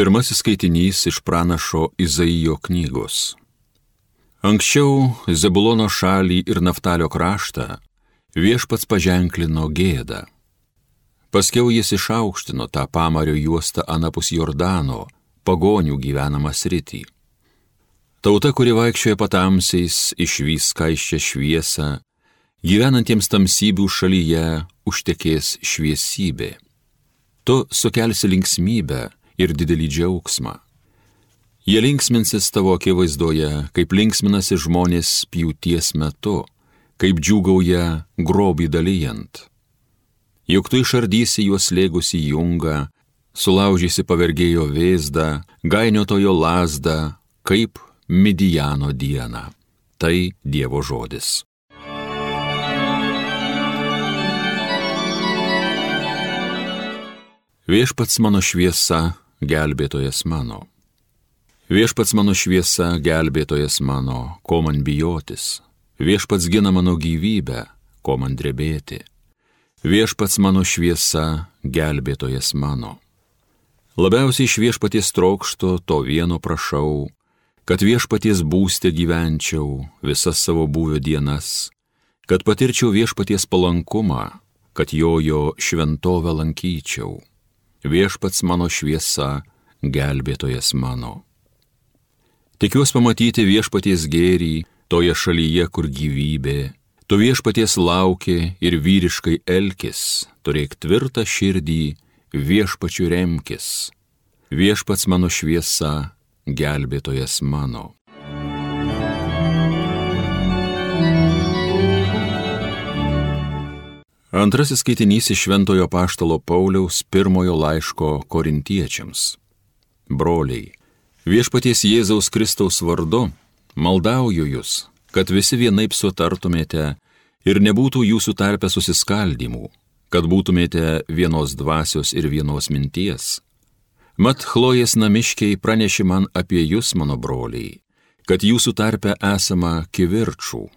Pirmasis skaitinys iš pranašo Izaijo knygos. Anksčiau Zebulono šalį ir Naftalio kraštą viešpats paženklino gėdą. Paskiau jis išaukštino tą pamario juostą anapus Jordano, pagonių gyvenamą sritį. Tauta, kuri vaikščioja patamsiais, išvys skaiščią šviesą, gyvenantiems tamsybių šalyje užtekės šviesybė. Tu sukelsi linksmybę, ir didelį džiaugsmą. Jie linksminsis tavo akivaizdoje, kaip linksminasi žmonės pjūties metu, kaip džiūgauja grobį dalyjant. Juk tu išardysi juos lėgusi jungą, sulaužysi pavergėjo vėzdą, gainiotojo lasdą, kaip Midijano dieną. Tai Dievo žodis. Viešpats mano šviesa gelbėtojas mano. Viešpats mano šviesa, gelbėtojas mano, ko man bijotis. Viešpats gina mano gyvybę, ko man drebėti. Viešpats mano šviesa, gelbėtojas mano. Labiausiai iš viešpaties trokšto to vieno prašau, kad viešpaties būstė gyvenčiau visas savo buvio dienas, kad patirčiau viešpaties palankumą, kad jojo šventovę lankyčiau viešpats mano šviesa, gelbėtojas mano. Tikiuosi pamatyti viešpaties gėrį toje šalyje, kur gyvybė, tu viešpaties lauki ir vyriškai elkis, turėk tvirtą širdį, viešpačių remkis, viešpats mano šviesa, gelbėtojas mano. Antrasis skaitinys iš Šventojo Paštalo Pauliaus pirmojo laiško korintiečiams. Broliai, viešpaties Jėzaus Kristaus vardu maldauju jūs, kad visi vienaip sutartumėte ir nebūtų jūsų tarpe susiskaldimų, kad būtumėte vienos dvasios ir vienos minties. Mat Chlojas namiškiai pranešė man apie jūs, mano broliai, kad jūsų tarpe esama kivirčių.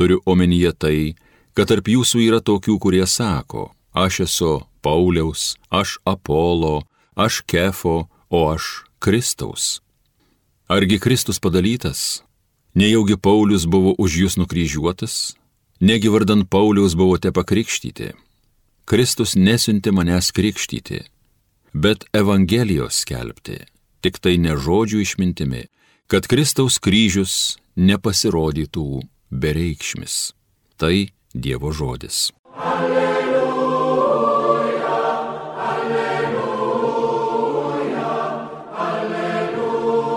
Turiu omenyje tai, kad tarp jūsų yra tokių, kurie sako, aš esu Pauliaus, aš Apolo, aš Kefo, o aš Kristaus. Argi Kristus padalytas? Nejaugi Paulius buvo už jūs nukryžiuotas? Negi vardan Pauliaus buvote pakrikštyti? Kristus nesiuntė manęs krikštyti, bet Evangelijos skelbti, tik tai ne žodžių išmintimi, kad Kristaus kryžius nepasirodytų bereikšmis. Tai Dievo žodis. Alleluja, alleluja, alleluja.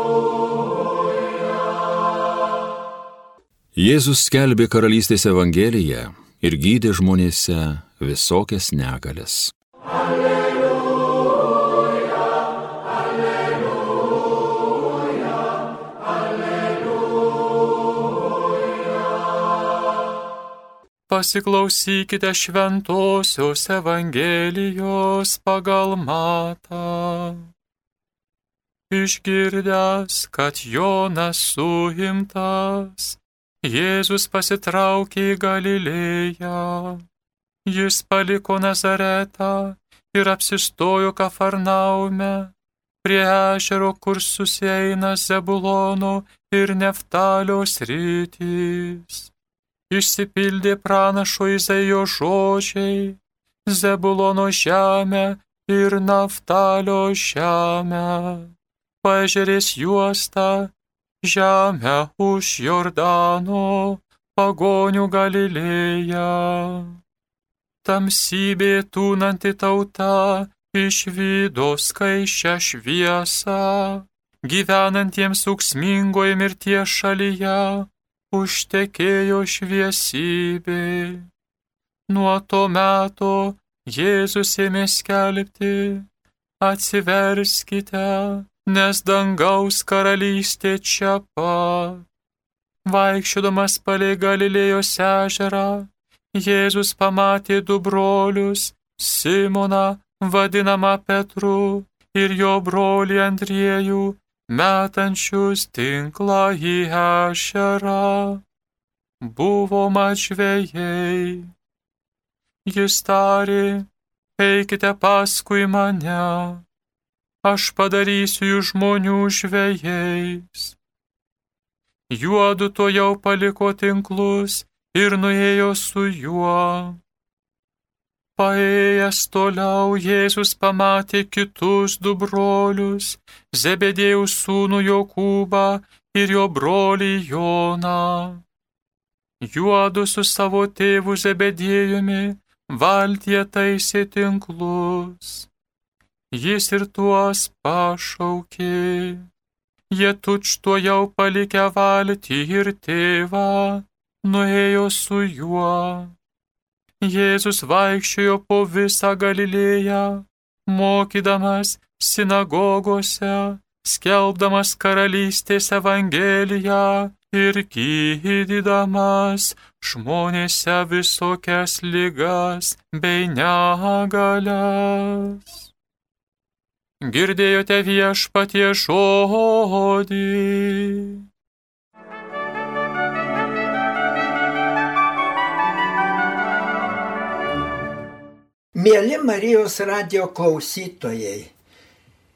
Jėzus skelbė karalystės evangeliją ir gydė žmonėse visokias negalės. Alleluja. Pasiklausykite šventosios Evangelijos pagal matą. Išgirdęs, kad Jonas suimtas, Jėzus pasitraukė į Galilėją. Jis paliko Nazaretą ir apsistojo Kafarnaume, prie ežero, kur susieina Zebulono ir Neftalio sritys išsipildė pranašo Izaijo žodžiai, Zebulono žemę ir Naftalio žemę, pažiūrės juostą, žemę už Jordano, pagonių Galilėją. Tamsybė tūnanti tauta išvydo skaičią šviesą, gyvenantiems auksmingoje mirties šalyje užtekėjo šviesybė. Nuo to meto Jėzus ėmė skelbti, atsiverskite, nes dangaus karalystė čia pat. Vaikščiodamas palei Galilėjos ežerą, Jėzus pamatė du brolius - Simoną, vadinamą Petru, ir jo brolį Andriejų, metančius tinklą į ešerą. Buvo mažvėjai. Jis tarė, eikite paskui mane. aš padarysiu jų žmonių žvėjais. Juodu to jau paliko tinklus ir nuėjo su juo. Paėjęs toliau Jėzus pamatė kitus du brolius, Zebedėjus sūnų Jokūbą ir jo brolį Joną. Juodu su savo tėvu Zebedėjumi valtie taisė tinklus. Jis ir tuos pašaukė. Jie tučto jau palikę valtį ir tėvą, nuėjo su juo. Jėzus vaikščiojo po visą Galilėją, mokydamas sinagogose, skelbdamas karalystės evangeliją ir gydydamas žmonėse visokias lygas bei negalias. Girdėjote viešpatie žodį. Mėly Marijos radio klausytojai,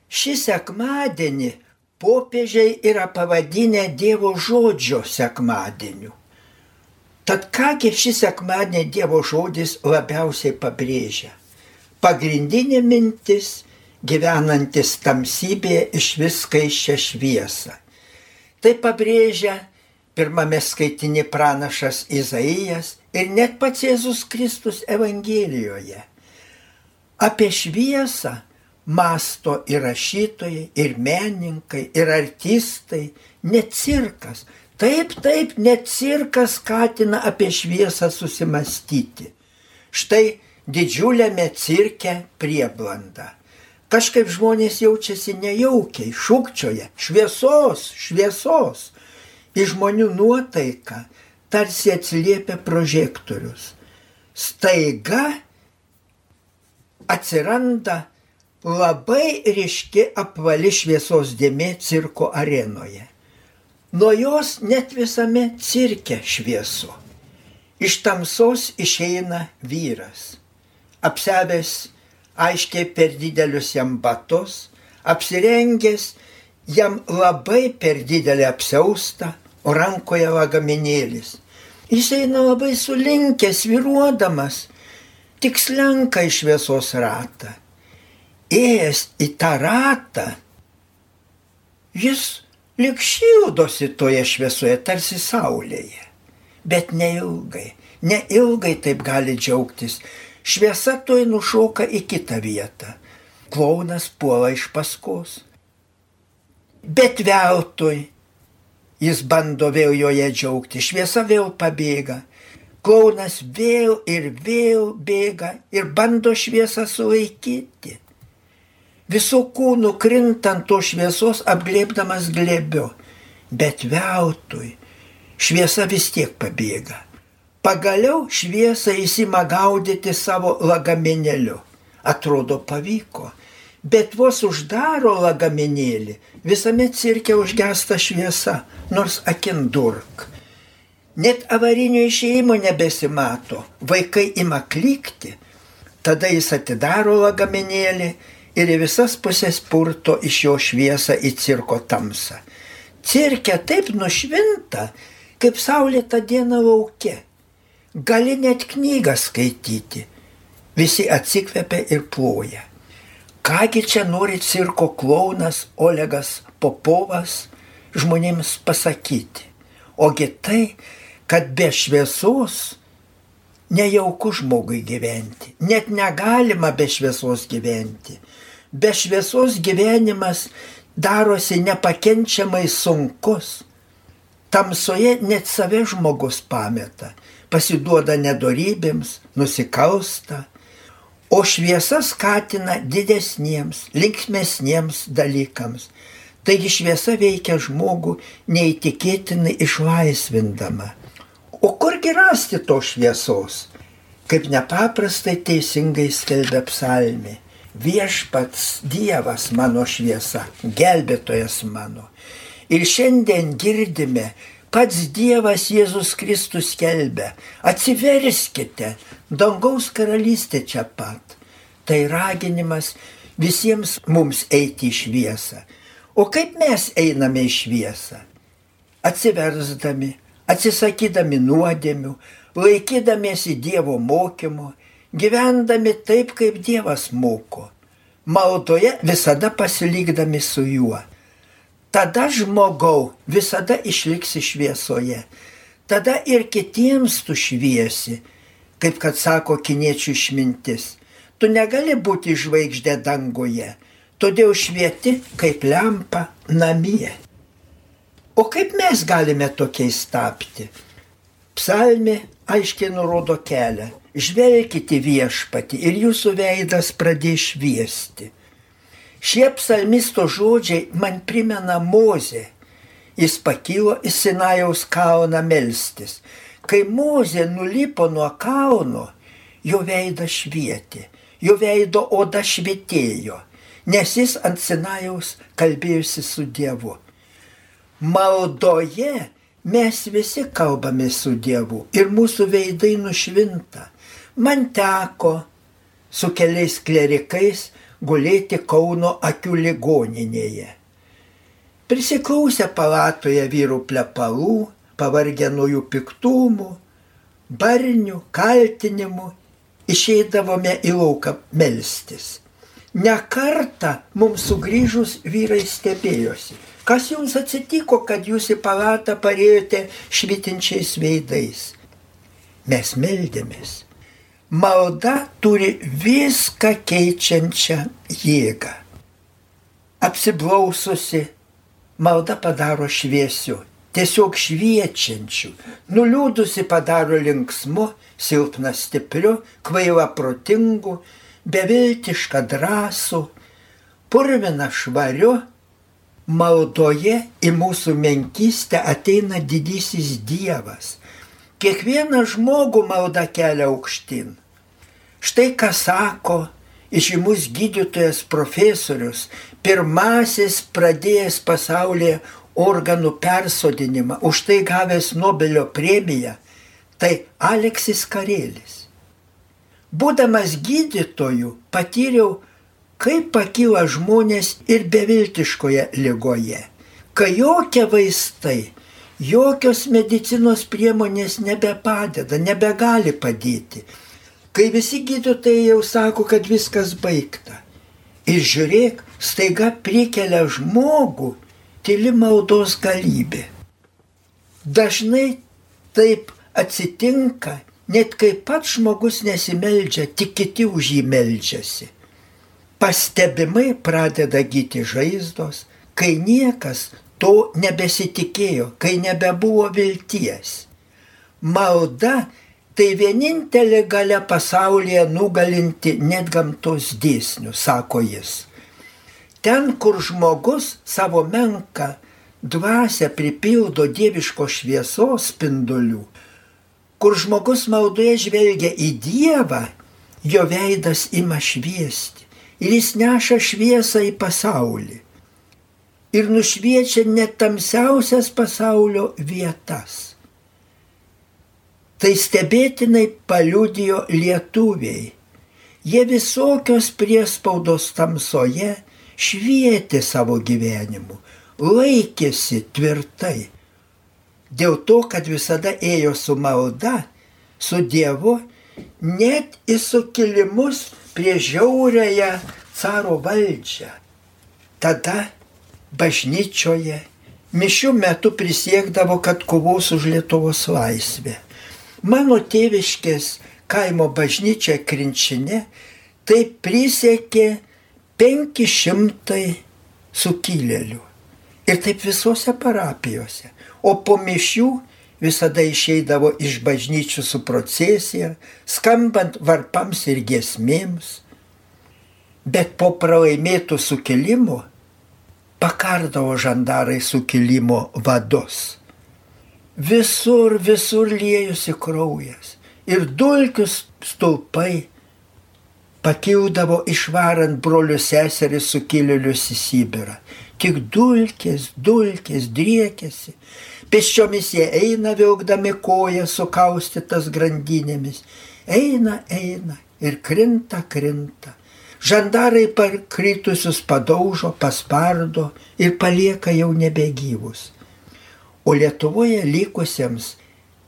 šį sekmadienį popiežiai yra pavadinę Dievo žodžio sekmadieniu. Tad kągi šį sekmadienį Dievo žodis labiausiai pabrėžia? Pagrindinė mintis - gyvenantis tamsybėje iš viskaiščią šviesą. Tai pabrėžia pirmame skaitinį pranašas Izaijas ir net pats Jėzus Kristus Evangelijoje. Apie šviesą masto ir rašytojai, ir menininkai, ir artistai, net cirkas. Taip, taip, net cirkas skatina apie šviesą susimastyti. Štai didžiuliame cirke prieblanda. Kažkaip žmonės jaučiasi nejaukiai, šūkčioje, šviesos, šviesos. Į žmonių nuotaiką tarsi atsiliepia prožektorius. Staiga atsiranda labai ryški apvali šviesos dėmė cirko arenoje. Nuo jos net visame cirke šviesu. Iš tamsos išeina vyras, apsevęs aiškiai per didelius jam batus, apsirengęs jam labai per didelį apseustą, o rankoje lagaminėlis. Jis eina labai sulinkęs, viruodamas, tik slenka į šviesos ratą. Ėjęs į tą ratą, jis lik šildosi toje šviesoje, tarsi saulėje. Bet neilgai, neilgai taip gali džiaugtis. Šviesa toj nušoka į kitą vietą. Klaunas puola iš paskos. Bet veltui jis bando vėl joje džiaugti. Šviesa vėl pabėga. Klaunas vėl ir vėl bėga ir bando šviesą sulaikyti. Visų kūnų krintant to šviesos apglėbdamas glėbiu, bet veltui šviesa vis tiek pabėga. Pagaliau šviesą įsima gaudyti savo lagaminėliu. Atrodo pavyko, bet vos uždaro lagaminėlį, visame cirke užgesta šviesa, nors akindurk net avarinio išėjimo nebesimato, vaikai ima klikti, tada jis atidaro lagaminėlį ir į visas pusės purto iš jo šviesą į cirko tamsą. Cirke taip nušvinta, kaip saulėta diena laukia. Gali net knygą skaityti. Visi atsikvepia ir ploja. Kągi čia nori cirko klaunas Olegas Popovas žmonėms pasakyti? Ogi tai, kad be šviesos nejauku žmogui gyventi. Net negalima be šviesos gyventi. Be šviesos gyvenimas darosi nepakenčiamai sunkus. Tamsoje net save žmogus pameta, pasiduoda nedorybėms, nusikalsta, o šviesa skatina didesniems, linksmesniems dalykams. Taigi šviesa veikia žmogų neįtikėtinai išlaisvindama. O kurgi rasti to šviesos? Kaip nepaprastai teisingai skelbia psalmė. Viešpats Dievas mano šviesa, gelbėtojas mano. Ir šiandien girdime, pats Dievas Jėzus Kristus skelbia, atsiverskite, dangaus karalystė čia pat. Tai raginimas visiems mums eiti į šviesą. O kaip mes einame į šviesą? Atsiversdami, atsisakydami nuodėmių, laikydamiesi Dievo mokymo, gyvendami taip, kaip Dievas moko, maldoje visada pasilikdami su juo. Tada žmogau visada išliksi šviesoje. Tada ir kitiems tu šviesi, kaip kad sako kiniečių išmintis. Tu negali būti žvaigždė danguje, todėl švieti kaip lempa namie. O kaip mes galime tokiais tapti? Psalmė aiškiai nurodo kelią. Žvelkite viešpati ir jūsų veidas pradės šviesti. Šie psalmisto žodžiai man primena Mozę. Jis pakilo į Sinajaus kalną melstis. Kai Mozė nulipo nuo kalno, jo veidas švietė, jo veido oda švietėjo, nes jis ant Sinajaus kalbėjusi su Dievu. Maldoje mes visi kalbame su Dievu ir mūsų veidai nušvinta. Man teko su keliais klerikais gulėti Kauno akių ligoninėje. Prisiklausę palatoje vyrų plepalų, pavargę nuo jų piktumų, barnių, kaltinimų, išeidavome į lauką melstis. Nekarta mums sugrįžus vyrai stebėjosi Kas jums atsitiko, kad jūs į palatą parėjote švitinčiais veidais? Mes meldėmės. Malda turi viską keičiančią jėgą. Apsiblaususi, malda padaro šviesiu, tiesiog šviečiančiu, nuliūdusi padaro linksmu, silpna stipriu, kvaila protingu, beviltiška drąsu, purvina švariu, maldoje į mūsų menkystę ateina didysis Dievas. Kiekvieną žmogų malda kelia aukštin. Štai ką sako išimus gydytojas profesorius, pirmasis pradėjęs pasaulyje organų persodinimą, už tai gavęs Nobelio premiją, tai Aleksis Karėlis. Būdamas gydytoju patyriau kaip pakyla žmonės ir beviltiškoje lygoje, kai jokie vaistai, jokios medicinos priemonės nebepadeda, nebegali padėti, kai visi gydytojai jau sako, kad viskas baigta. Ir žiūrėk, staiga prikelia žmogų tyli maldos galybė. Dažnai taip atsitinka, net kai pats žmogus nesimeldžia, tik kiti už jį meldžiasi pastebimai pradeda gyti žaizdos, kai niekas to nebesitikėjo, kai nebebuvo vilties. Malda tai vienintelė gale pasaulyje nugalinti net gamtos dėsnių, sako jis. Ten, kur žmogus savo menką dvasę pripildo dieviško šviesos spindulių, kur žmogus maldoje žvelgia į Dievą, jo veidas ima šviesti ir jis neša šviesą į pasaulį. Ir nušviečia net tamsiausias pasaulio vietas. Tai stebėtinai paliudijo lietuviai. Jie visokios priespaudos tamsoje švietė savo gyvenimu, laikėsi tvirtai. Dėl to, kad visada ėjo su malda, su Dievu, net į sukilimus prieš žiaurėją caro valdžią. Tada bažnyčioje mišių metu prisiekdavo, kad kovos už Lietuvos laisvę. Mano tėviškės kaimo bažnyčia Krinčinė tai prisiekė 500 sukilėlių. Ir taip visose parapijose. O po mišių visada išeidavo iš bažnyčių su procesija, skambant varpams ir giesmėms. Bet po pralaimėtų sukilimų pakardavo žandarai sukilimo vadus. Visur, visur liejusi kraujas ir dulkius stulpai pakildavo išvarant brolius seseris sukilėlius į Sibirą. Tik dulkės, dulkės driekėsi Pėsčiomis jie eina vilkdami koją sukaustytas grandinėmis. Eina, eina ir krinta, krinta. Žandarai parkritusius padaužo, paspardo ir palieka jau nebegyvus. O Lietuvoje likusiems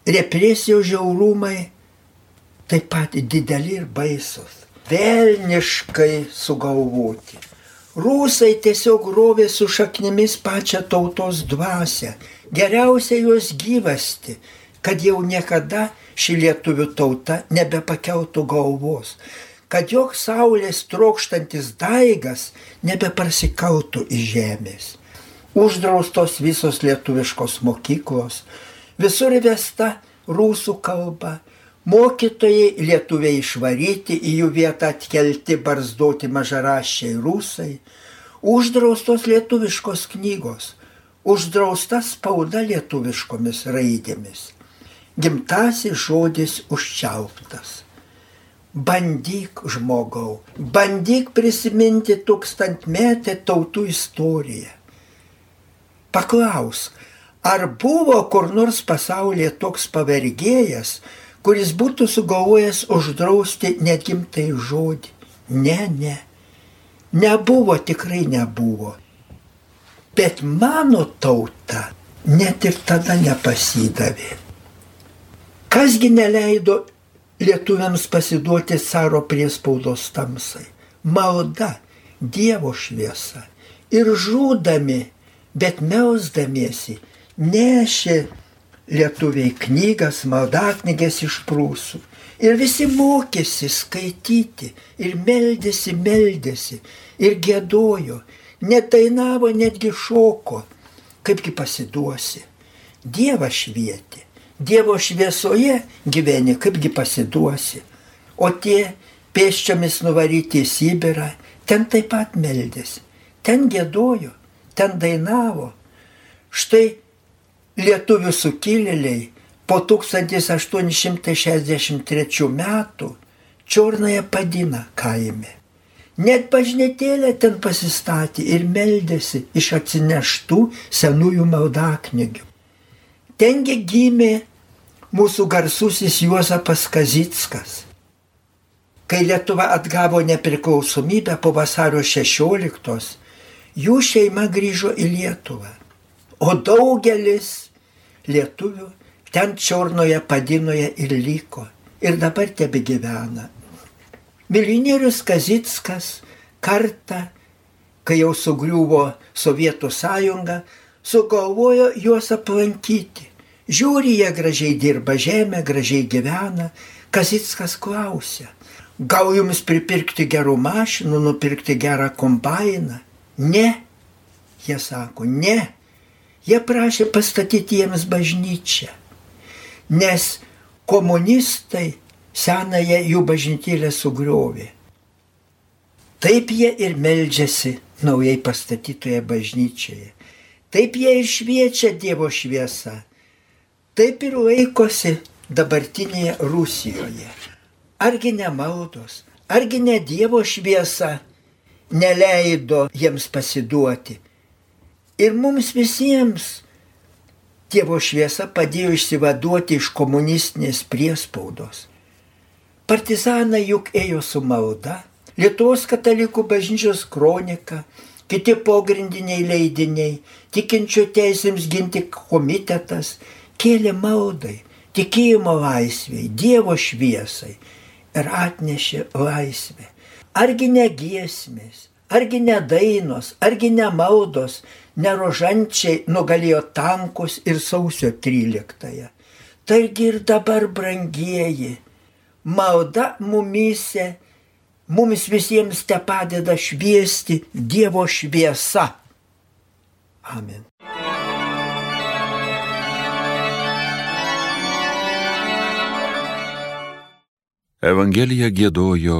represijų žiaurumai taip pat dideli ir baisus, velniškai sugalvoti. Rusai tiesiog rovė su šaknimis pačią tautos dvasę, geriausia jos gyvasti, kad jau niekada ši lietuvių tauta nebepakeltų galvos, kad joks saulės trokštantis daigas nebeparsikautų iš žemės. Uždraustos visos lietuviškos mokyklos, visur vesta rusų kalba, mokytojai lietuviai išvaryti, į jų vietą atkelti barzdoti mažaraščiai rusai, uždraustos lietuviškos knygos, uždrausta spauda lietuviškomis raidėmis, gimtasis žodis užčiauptas. Bandyk žmogau, bandyk prisiminti tūkstantmetę tautų istoriją. Paklausk, ar buvo kur nors pasaulyje toks pavergėjas, kuris būtų sugalvojęs uždrausti netgimtai žodį? Ne, ne. Nebuvo, tikrai nebuvo. Bet mano tauta net ir tada nepasidavė. Kasgi neleido lietuviams pasiduoti caro priespaudos tamsai. Malda, Dievo šviesa. Ir žūdami, bet melsdamiesi, nešė lietuviai knygas, maldaknygės iš prūsų. Ir visi mokėsi skaityti, ir meldėsi, meldėsi, ir gėdojo, netainavo, netgi šoko, kaipgi pasiduosi. Dievas švietė. Dievo šviesoje gyveni, kaipgi pasiduosi. O tie pėsčiomis nuvaryti į Sibirą, ten taip pat meldėsi, ten gėdojo, ten dainavo. Štai lietuvių sukilėliai po 1863 metų Čiornoje padina kaime. Net bažnytėlė ten pasistatė ir meldėsi iš atsineštų senųjų maldaknygių. Tengi gimė mūsų garsusis Juozapas Kazitskas. Kai Lietuva atgavo nepriklausomybę po vasario 16, jų šeima grįžo į Lietuvą. O daugelis lietuvių ten Čiornoje padinoje ir liko. Ir dabar tebe gyvena. Milijonierius Kazitskas kartą, kai jau sugriuvo Sovietų sąjunga, sugalvojo juos aplankyti Žiūri, jie gražiai dirba žemę, gražiai gyvena. Kazitskas klausia, gal jums pripirkti gerų mašinų, nupirkti gerą kombainą? Ne, jie sako, ne. Jie prašė pastatyti jiems bažnyčią, nes komunistai senąją jų bažnytėlę sugriovė. Taip jie ir meldžiasi naujai pastatytoje bažnyčioje. Taip jie išviečia Dievo šviesą taip ir laikosi dabartinėje Rusijoje. Argi ne maldos, argi ne Dievo šviesa neleido jiems pasiduoti. Ir mums visiems Dievo šviesa padėjo išsivaduoti iš komunistinės priespaudos. Partizanai juk ėjo su malda, Lietuvos katalikų bažnyčios kronika, kiti pogrindiniai leidiniai, tikinčių teisėms ginti komitetas, kėlė maldai, tikėjimo laisviai, Dievo šviesai ir atnešė laisvę. Argi ne giesmės, argi ne dainos, argi ne maldos, nerožančiai nugalėjo tankus ir sausio 13-ąją. Taigi ir dabar, brangieji, malda mumise, mums visiems te padeda šviesti Dievo šviesa. Amen. Evangeliją gėdojo